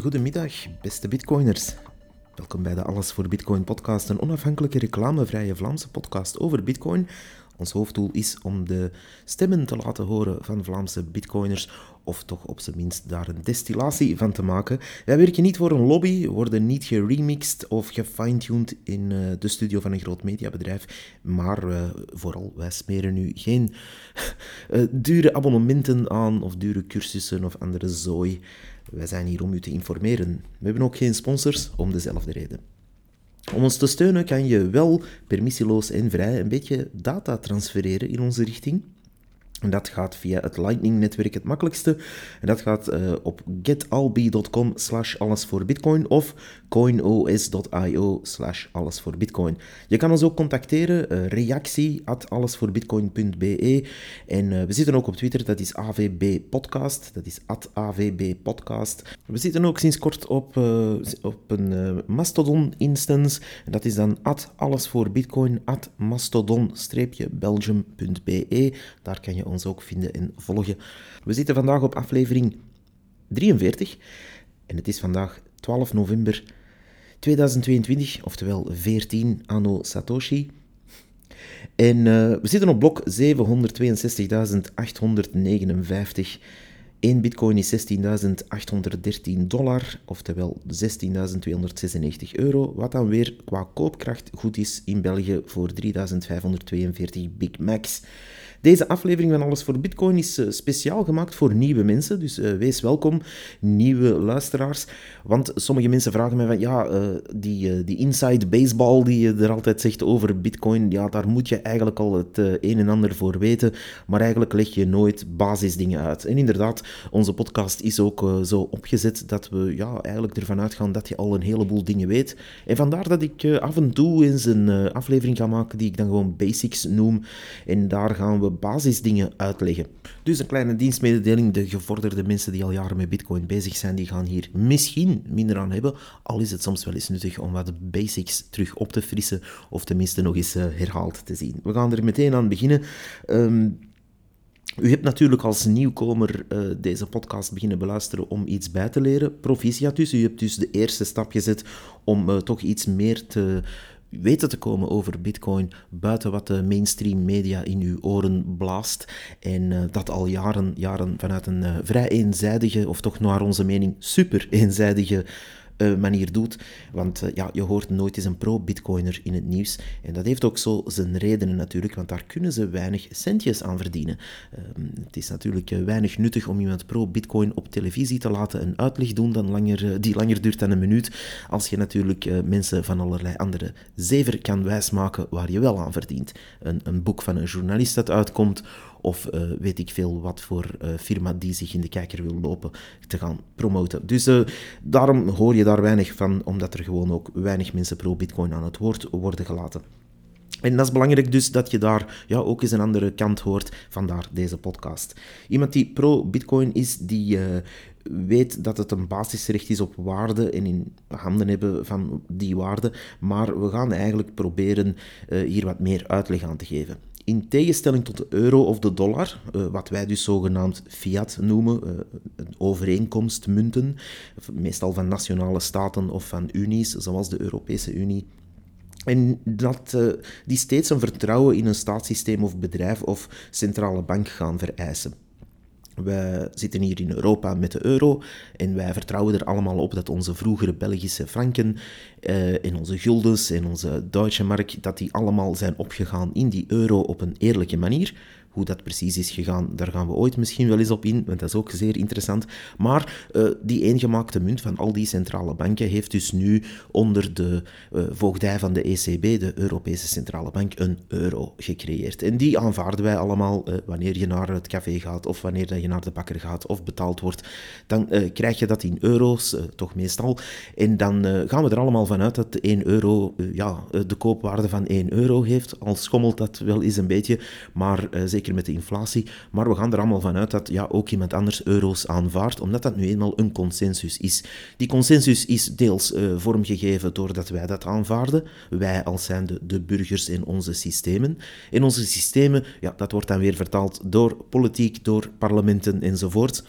Goedemiddag, beste bitcoiners. Welkom bij de Alles voor Bitcoin podcast, een onafhankelijke reclamevrije Vlaamse podcast over bitcoin. Ons hoofddoel is om de stemmen te laten horen van Vlaamse bitcoiners, of toch op zijn minst daar een destillatie van te maken. Wij werken niet voor een lobby, worden niet geremixed of gefine-tuned in uh, de studio van een groot mediabedrijf, maar uh, vooral, wij smeren nu geen uh, dure abonnementen aan, of dure cursussen of andere zooi. Wij zijn hier om u te informeren. We hebben ook geen sponsors om dezelfde reden. Om ons te steunen kan je wel permissieloos en vrij een beetje data transfereren in onze richting. En dat gaat via het Lightning-netwerk het makkelijkste. En dat gaat uh, op getalbi.com slash alles voor bitcoin of coinos.io slash alles voor bitcoin. Je kan ons ook contacteren, uh, reactie at allesvoorbitcoin.be. En uh, we zitten ook op Twitter, dat is AVB Podcast. Dat is at AVB Podcast. We zitten ook sinds kort op, op een Mastodon-instance. En dat is dan at allesvoorbitcoin at mastodon-belgium.be. Daar kan je ons ook vinden en volgen. We zitten vandaag op aflevering 43 en het is vandaag 12 november 2022, oftewel 14 anno Satoshi. En uh, we zitten op blok 762.859. 1 bitcoin is 16.813 dollar, oftewel 16.296 euro, wat dan weer qua koopkracht goed is in België voor 3.542 Big Macs. Deze aflevering van Alles voor Bitcoin is eh, speciaal gemaakt voor nieuwe mensen, dus uh, wees welkom, nieuwe luisteraars. Want sommige mensen vragen mij van, ja, uh, die, die inside baseball die je er altijd zegt over Bitcoin, ja, daar moet je eigenlijk al het een en ander voor weten, maar eigenlijk leg je nooit basisdingen uit. En inderdaad, onze podcast is ook zo opgezet dat we ja, eigenlijk ervan uitgaan dat je al een heleboel dingen weet. En vandaar dat ik af en toe eens een aflevering ga maken die ik dan gewoon basics noem. En daar gaan we basisdingen uitleggen. Dus een kleine dienstmededeling. De gevorderde mensen die al jaren met Bitcoin bezig zijn, die gaan hier misschien minder aan hebben. Al is het soms wel eens nuttig om wat basics terug op te frissen. Of tenminste nog eens uh, herhaald te zien. We gaan er meteen aan beginnen. Um, u hebt natuurlijk als nieuwkomer uh, deze podcast beginnen beluisteren om iets bij te leren. Proficiat dus. U hebt dus de eerste stap gezet om uh, toch iets meer te weten te komen over Bitcoin buiten wat de mainstream media in uw oren blaast. En uh, dat al jaren, jaren vanuit een uh, vrij eenzijdige, of toch naar onze mening super eenzijdige uh, manier doet. Want uh, ja, je hoort nooit eens een pro-bitcoiner in het nieuws. En dat heeft ook zo zijn redenen natuurlijk, want daar kunnen ze weinig centjes aan verdienen. Uh, het is natuurlijk uh, weinig nuttig om iemand pro-bitcoin op televisie te laten een uitleg doen dan langer, die langer duurt dan een minuut, als je natuurlijk mensen van allerlei andere zever kan wijsmaken waar je wel aan verdient. Een, een boek van een journalist dat uitkomt, of uh, weet ik veel wat voor uh, firma die zich in de kijker wil lopen te gaan promoten. Dus uh, daarom hoor je daar weinig van, omdat er gewoon ook weinig mensen pro-Bitcoin aan het woord worden gelaten. En dat is belangrijk dus dat je daar ja, ook eens een andere kant hoort, vandaar deze podcast. Iemand die pro-Bitcoin is, die weet dat het een basisrecht is op waarde en in handen hebben van die waarde, maar we gaan eigenlijk proberen hier wat meer uitleg aan te geven in tegenstelling tot de euro of de dollar, uh, wat wij dus zogenaamd fiat noemen, uh, overeenkomstmunten, meestal van nationale staten of van unies, zoals de Europese Unie. En dat uh, die steeds een vertrouwen in een staatssysteem of bedrijf of centrale bank gaan vereisen. Wij zitten hier in Europa met de euro en wij vertrouwen er allemaal op dat onze vroegere Belgische franken en onze guldens en onze Duitse mark, dat die allemaal zijn opgegaan in die euro op een eerlijke manier. Hoe dat precies is gegaan, daar gaan we ooit misschien wel eens op in, want dat is ook zeer interessant. Maar uh, die eengemaakte munt van al die centrale banken heeft dus nu onder de uh, voogdij van de ECB, de Europese Centrale Bank, een euro gecreëerd. En die aanvaarden wij allemaal uh, wanneer je naar het café gaat of wanneer je naar de bakker gaat of betaald wordt. Dan krijg je dat in euro's, toch meestal. En dan gaan we er allemaal vanuit dat 1 euro ja, de koopwaarde van 1 euro heeft. Al schommelt dat wel eens een beetje, maar zeker met de inflatie. Maar we gaan er allemaal vanuit dat ja, ook iemand anders euro's aanvaardt, omdat dat nu eenmaal een consensus is. Die consensus is deels uh, vormgegeven doordat wij dat aanvaarden, wij als zijnde de burgers in onze systemen. In onze systemen, ja, dat wordt dan weer vertaald door politiek, door parlementen enzovoort.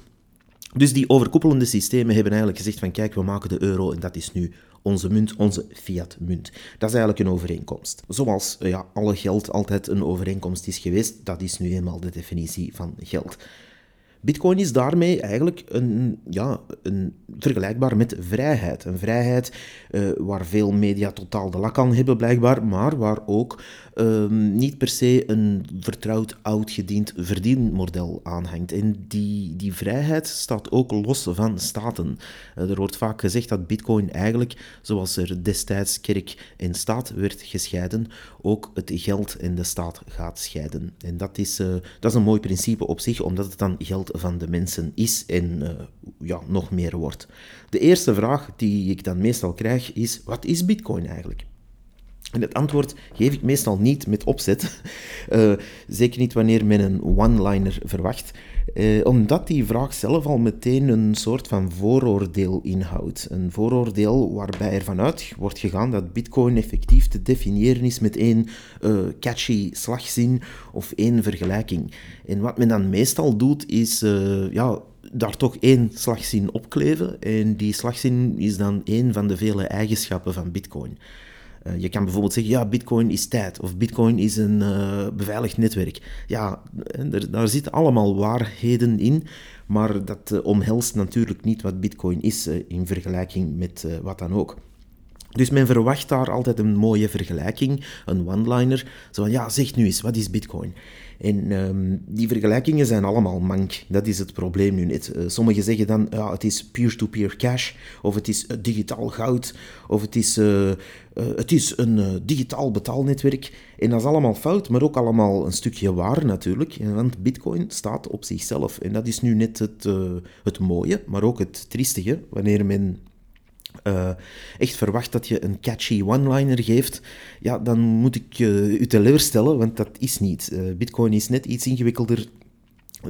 Dus die overkoepelende systemen hebben eigenlijk gezegd van kijk, we maken de euro en dat is nu onze munt, onze fiat-munt. Dat is eigenlijk een overeenkomst. Zoals ja, alle geld altijd een overeenkomst is geweest, dat is nu eenmaal de definitie van geld. Bitcoin is daarmee eigenlijk een, ja, een, vergelijkbaar met vrijheid. Een vrijheid uh, waar veel media totaal de lak aan hebben, blijkbaar, maar waar ook Ehm, niet per se een vertrouwd, oud, gediend verdienmodel aanhangt. En die, die vrijheid staat ook los van staten. Eh, er wordt vaak gezegd dat Bitcoin eigenlijk, zoals er destijds kerk en staat werd gescheiden, ook het geld en de staat gaat scheiden. En dat is, uh, dat is een mooi principe op zich, omdat het dan geld van de mensen is en uh, ja, nog meer wordt. De eerste vraag die ik dan meestal krijg is: wat is Bitcoin eigenlijk? En het antwoord geef ik meestal niet met opzet, uh, zeker niet wanneer men een one-liner verwacht, uh, omdat die vraag zelf al meteen een soort van vooroordeel inhoudt. Een vooroordeel waarbij er vanuit wordt gegaan dat Bitcoin effectief te definiëren is met één uh, catchy slagzin of één vergelijking. En wat men dan meestal doet, is ja, daar toch één slagzin opkleven. En die slagzin is dan één van de vele eigenschappen van Bitcoin. Eh, je kan bijvoorbeeld zeggen, ja, bitcoin is tijd, of bitcoin is een uh, beveiligd netwerk. Ja, daar zitten allemaal waarheden in, maar dat uh, omhelst natuurlijk niet wat bitcoin is in vergelijking met wat dan ook. Dus men verwacht daar altijd een mooie vergelijking, een one-liner. Zo van, ja, zeg nu eens, wat is bitcoin? En ehm, die vergelijkingen zijn allemaal mank. Dat is het probleem nu net. Uh, sommigen zeggen dan, ja, het is peer-to-peer cash, of het is uh, digitaal goud, of het is, uh, het is een digitaal betaalnetwerk. En dat is allemaal fout, maar ook allemaal een stukje waar natuurlijk. Want bitcoin staat op zichzelf. En dat is nu net het, het mooie, maar ook het triestige, wanneer men uh, echt verwacht dat je een catchy one-liner geeft, ja, dan moet ik uh, u teleurstellen, want dat is niet. Uh, Bitcoin is net iets ingewikkelder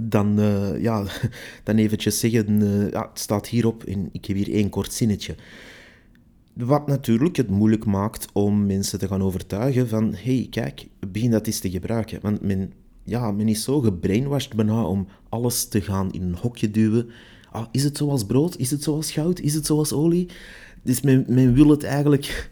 dan, ja, dan eventjes zeggen, ja, het staat hierop en ik heb hier één kort zinnetje. Wat natuurlijk het moeilijk maakt om mensen te gaan overtuigen van, hey, kijk, begin dat eens te gebruiken. Want men, ja, men is zo gebrainwashed bijna om alles te gaan in een hokje duwen ah, is het zoals brood? Is het zoals goud? Is het zoals olie? Dus men, wil het eigenlijk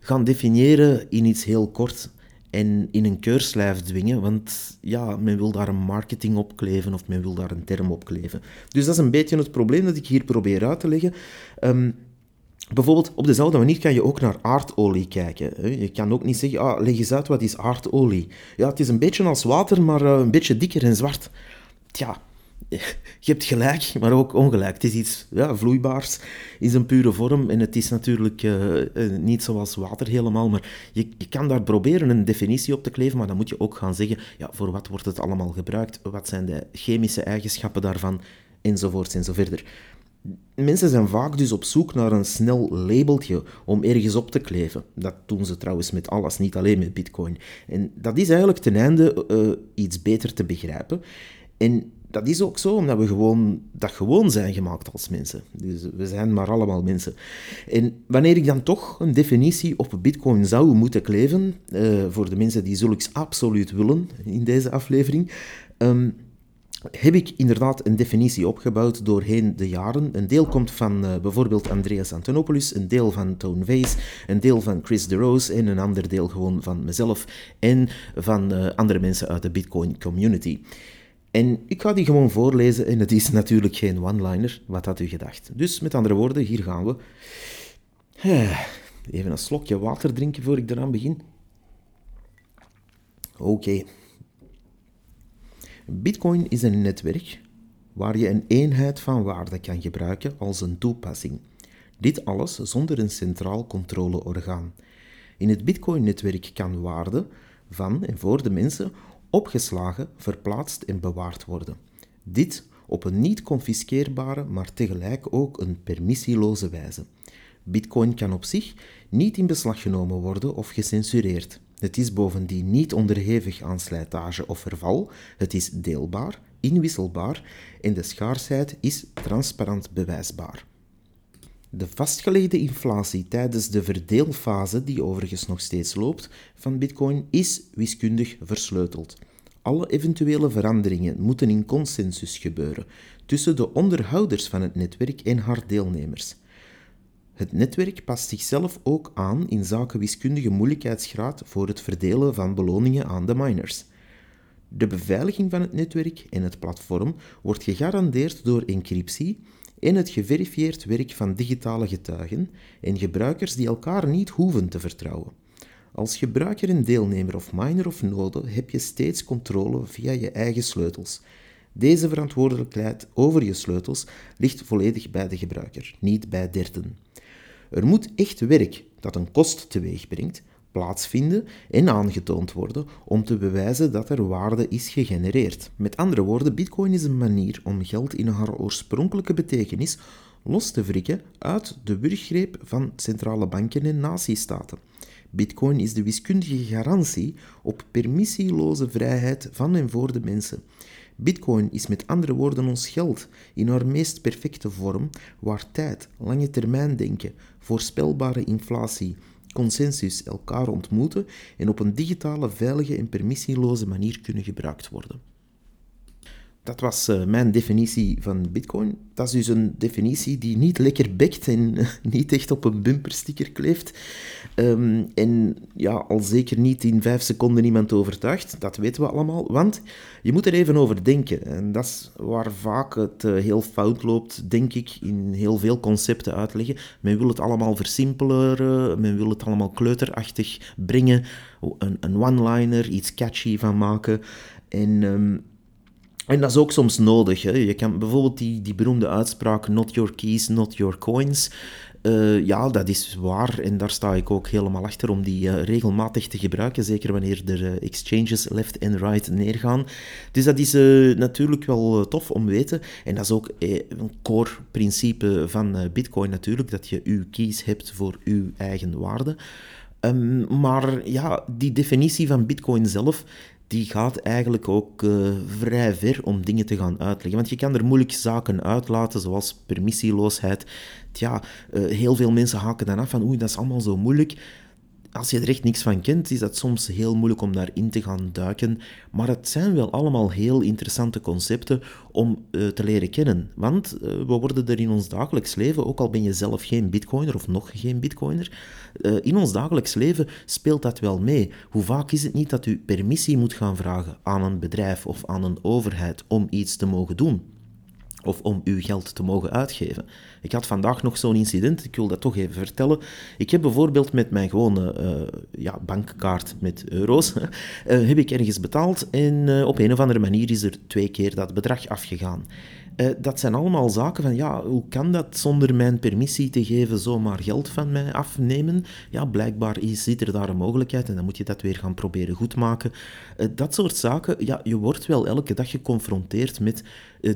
gaan definiëren in iets heel kort en in een keurslijf dwingen, want ja, men wil daar een marketing op kleven of men wil daar een term op kleven. Dus dat is een beetje het probleem dat ik hier probeer uit te leggen. Um, Bijvoorbeeld, op dezelfde manier kan je ook naar aardolie kijken. Je kan ook niet zeggen, ah, leg eens uit, wat is aardolie? Ja, het is een beetje als water, maar eh, een beetje dikker en zwart. Tja, je hebt gelijk, maar ook ongelijk. Het is iets ja, vloeibaars, is een pure vorm en het is natuurlijk uh, niet zoals water helemaal, maar je, je kan daar proberen een definitie op te kleven, maar dan moet je ook gaan zeggen, ja, voor wat wordt het allemaal gebruikt, wat zijn de chemische eigenschappen daarvan, enzovoorts enzoverder. Mensen zijn vaak dus op zoek naar een snel labeltje om ergens op te kleven. Dat doen ze trouwens met alles, niet alleen met bitcoin. En dat is eigenlijk ten einde uh, iets beter te begrijpen. En dat is ook zo, omdat we gewoon, dat gewoon zijn gemaakt als mensen. Dus we zijn maar allemaal mensen. En wanneer ik dan toch een definitie op Bitcoin zou moeten kleven, uh, voor de mensen die zulks absoluut willen in deze aflevering, um, heb ik inderdaad een definitie opgebouwd doorheen de jaren. Een deel komt van uh, bijvoorbeeld Andreas Antonopoulos, een deel van Tone Vays, een deel van Chris DeRose en een ander deel gewoon van mezelf en van uh, andere mensen uit de Bitcoin community. En ik ga die gewoon voorlezen en het is natuurlijk geen one-liner. Wat had u gedacht? Dus met andere woorden, hier gaan we. Even een slokje water drinken voor ik eraan begin. Oké. Bitcoin is een netwerk waar je een eenheid van waarde kan gebruiken als een toepassing. Dit alles zonder een centraal controleorgaan. In het Bitcoin-netwerk kan waarde van en voor de mensen opgeslagen, verplaatst en bewaard worden. Dit op een niet confiskeerbare, maar tegelijk ook een permissieloze wijze. Bitcoin kan op zich niet in beslag genomen worden of gecensureerd. Het is bovendien niet onderhevig aan slijtage of verval, het is deelbaar, inwisselbaar en de schaarsheid is transparant bewijsbaar. De vastgelegde inflatie tijdens de verdeelfase, die overigens nog steeds loopt, van Bitcoin is wiskundig versleuteld. Alle eventuele veranderingen moeten in consensus gebeuren tussen de onderhouders van het netwerk en haar deelnemers. Het netwerk past zichzelf ook aan in zaken wiskundige moeilijkheidsgraad voor het verdelen van beloningen aan de miners. De beveiliging van het netwerk en het platform wordt gegarandeerd door encryptie en het geverifieerd werk van digitale getuigen en gebruikers die elkaar niet hoeven te vertrouwen. Als gebruiker en deelnemer of miner of node heb je steeds controle via je eigen sleutels. Deze verantwoordelijkheid over je sleutels ligt volledig bij de gebruiker, niet bij derden. Er moet echt werk dat een kost teweeg brengt, plaatsvinden en aangetoond worden om te bewijzen dat er waarde is gegenereerd. Met andere woorden, Bitcoin is een manier om geld in haar oorspronkelijke betekenis los te wrikken uit de wurggreep van centrale banken en natiestaten. Bitcoin is de wiskundige garantie op permissieloze vrijheid van en voor de mensen. Bitcoin is met andere woorden ons geld in haar meest perfecte vorm, waar tijd, lange termijn denken, voorspelbare inflatie, consensus elkaar ontmoeten en op een digitale, veilige en permissieloze manier kunnen gebruikt worden. Dat was uh, mijn definitie van Bitcoin. Dat is dus een definitie die niet lekker bekt en niet echt op een bumpersticker kleeft. Um, en ja, al zeker niet in vijf seconden iemand overtuigt. Dat weten we allemaal. Want je moet er even over denken. En dat is waar vaak het uh, heel fout loopt, denk ik, in heel veel concepten uitleggen. Men wil het allemaal versimpelen, men wil het allemaal kleuterachtig brengen. Een, een one-liner, iets catchy van maken. En... Um, en dat is ook soms nodig. Hè. Je kan bijvoorbeeld die, die beroemde uitspraak: Not your keys, not your coins. Uh, ja, dat is waar en daar sta ik ook helemaal achter om die uh, regelmatig te gebruiken, zeker wanneer er uh, exchanges left en right neergaan. Dus dat is natuurlijk wel tof om te weten en dat is ook een core principe van Bitcoin natuurlijk, dat je uw keys hebt voor uw eigen waarde. Um, maar ja, die definitie van Bitcoin zelf, die gaat eigenlijk ook uh, vrij ver om dingen te gaan uitleggen. Want je kan er moeilijk zaken uitlaten, zoals permissieloosheid. Tja, uh, heel veel mensen haken dan af van oei, dat is allemaal zo moeilijk als je er echt niks van kent, is dat soms heel moeilijk om daarin te gaan duiken. Maar het zijn wel allemaal heel interessante concepten om uh, te leren kennen. Want uh, we worden er in ons dagelijks leven, ook al ben je zelf geen bitcoiner of nog geen bitcoiner, uh, in ons dagelijks leven speelt dat wel mee. Hoe vaak is het niet dat u permissie moet gaan vragen aan een bedrijf of aan een overheid om iets te mogen doen? Of om uw geld te mogen uitgeven. Ik had vandaag nog zo'n incident, ik wil dat toch even vertellen. Ik heb bijvoorbeeld met mijn gewone uh, ja, bankkaart met euro's, uh, heb ik ergens betaald en uh, op een of andere manier is er twee keer dat bedrag afgegaan. Dat zijn allemaal zaken van, ja, hoe kan dat zonder mijn permissie te geven zomaar geld van mij afnemen? Ja, blijkbaar is, zit er daar een mogelijkheid en dan moet je dat weer gaan proberen goedmaken. Dat soort zaken, ja, je wordt wel elke dag geconfronteerd met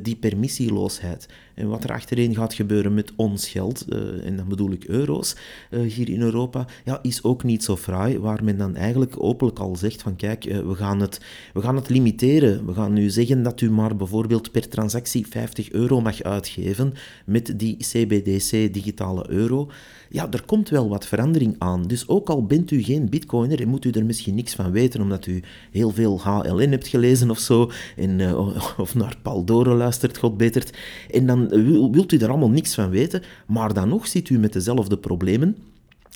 die permissieloosheid. En wat er achterin gaat gebeuren met ons geld, en dan bedoel ik euro's, hier in Europa, ja, is ook niet zo fraai, waar men dan eigenlijk openlijk al zegt van, kijk, we, gaan het, we gaan het limiteren. We gaan nu zeggen dat u maar bijvoorbeeld per transactie 5 50 euro mag uitgeven met die CBDC digitale euro, ja, er komt wel wat verandering aan. Dus ook al bent u geen bitcoiner en moet u er misschien niks van weten omdat u heel veel HLN hebt gelezen of zo, en, uh, of naar Paul luistert, god betert, en dan wilt u er allemaal niks van weten, maar dan nog zit u met dezelfde problemen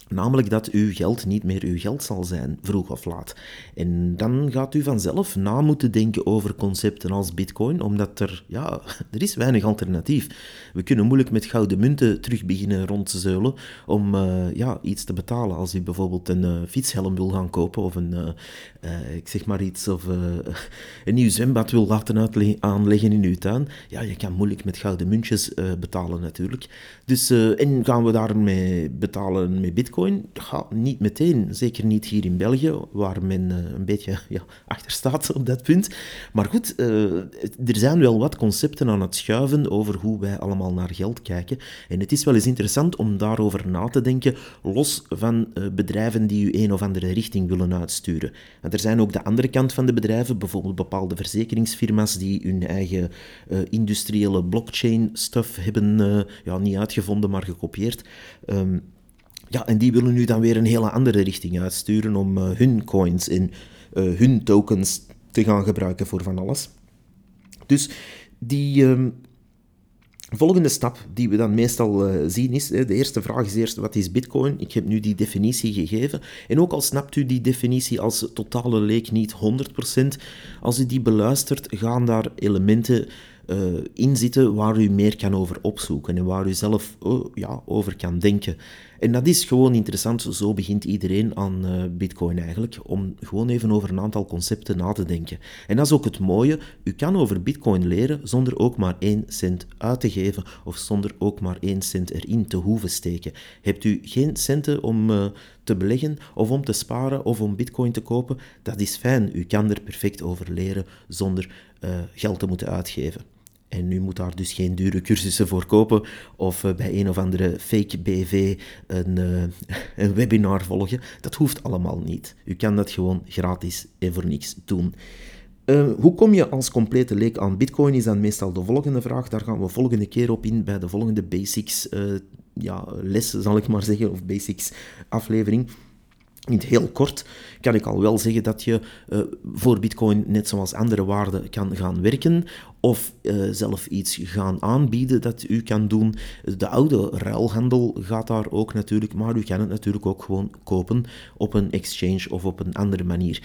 Namelijk dat uw geld niet meer uw geld zal zijn, vroeg of laat. En dan gaat u vanzelf na moeten denken over concepten als bitcoin, omdat er, ja, er is weinig alternatief. We kunnen moeilijk met gouden munten terug beginnen rondzeulen om uh, ja, iets te betalen. Als u bijvoorbeeld een uh, fietshelm wil gaan kopen of een, uh, ik zeg maar iets, of een nieuw zwembad wil laten aanleggen in uw tuin, ja, je kan moeilijk met gouden muntjes betalen natuurlijk. Dus, en gaan we daarmee betalen met bitcoin? Ja, niet meteen. Zeker niet hier in België, waar men een beetje ja, achter staat op dat punt. Maar goed, er zijn wel wat concepten aan het schuiven over hoe wij allemaal naar geld kijken. En het is wel eens interessant om daarover na te denken, los van bedrijven die u een of andere richting willen uitsturen. En er zijn ook de andere kant van de bedrijven, bijvoorbeeld bepaalde verzekeringsfirma's die hun eigen industriële blockchain-stuff hebben, ja, niet uitgevonden, maar gekopieerd. Um, ja, en die willen nu dan weer een hele andere richting uitsturen om uh, hun coins en uh, hun tokens te gaan gebruiken voor van alles. Dus die ehm, volgende stap die we dan meestal uh, zien is, de eerste vraag is eerst, wat is bitcoin? Ik heb nu die definitie gegeven. En ook al snapt u die definitie als totale leek niet 100%, als u die beluistert, gaan daar elementen uh, in zitten waar u meer kan over opzoeken en waar u zelf oh, ja, over kan denken. En dat is gewoon interessant. Zo begint iedereen aan uh, Bitcoin eigenlijk, om gewoon even over een aantal concepten na te denken. En dat is ook het mooie. U kan over Bitcoin leren zonder ook maar één cent uit te geven of zonder ook maar één cent erin te hoeven steken. Hebt u geen centen om uh, te beleggen of om te sparen of om Bitcoin te kopen? Dat is fijn. U kan er perfect over leren zonder geld te moeten uitgeven. En u moet daar dus geen dure cursussen voor kopen of uh, bij een of andere fake BV een, uh, een, webinar volgen. Dat hoeft allemaal niet. U kan dat gewoon gratis en voor niks doen. Uh, hoe kom je als complete leek aan Bitcoin? Is dan meestal de volgende vraag. Daar gaan we volgende keer op in bij de volgende basics ja, les, zal ik maar zeggen, of basics aflevering. In het heel kort kan ik al wel zeggen dat je uh, voor Bitcoin, net zoals andere waarden, kan gaan werken of uh, zelf iets gaan aanbieden dat u kan doen. De oude ruilhandel gaat daar ook natuurlijk, maar u kan het natuurlijk ook gewoon kopen op een exchange of op een andere manier.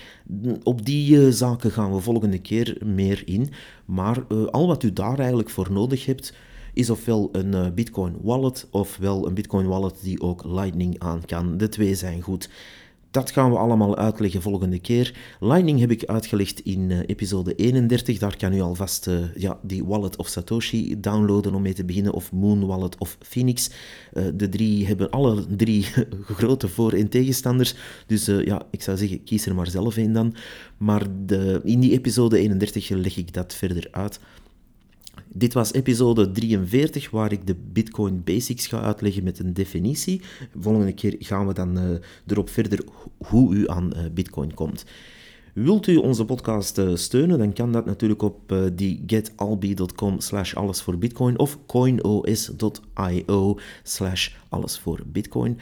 Op die uh, zaken gaan we volgende keer meer in, maar al wat u daar eigenlijk voor nodig hebt, is ofwel een Bitcoin wallet ofwel een Bitcoin wallet die ook Lightning aan kan. De twee zijn goed. Dat gaan we allemaal uitleggen volgende keer. Lightning heb ik uitgelegd in uh, episode 31. Daar kan u alvast uh, ja, die wallet of Satoshi downloaden om mee te beginnen, of Moon Wallet of Phoenix. Uh, de drie hebben alle drie grote voor- en tegenstanders. Dus ja, ik zou zeggen, kies er maar zelf een dan. Maar de, in die episode 31 leg ik dat verder uit. Dit was episode 43, waar ik de Bitcoin Basics ga uitleggen met een definitie. Volgende keer gaan we dan uh, erop verder hoe u aan uh, Bitcoin komt. Wilt u onze podcast uh, steunen, dan kan dat natuurlijk op die getalbi.com slash alles voor bitcoin of coinos.io slash alles voor bitcoin.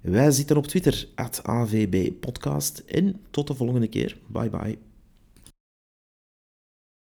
Wij zitten op Twitter, at avbpodcast en tot de volgende keer. Bye bye.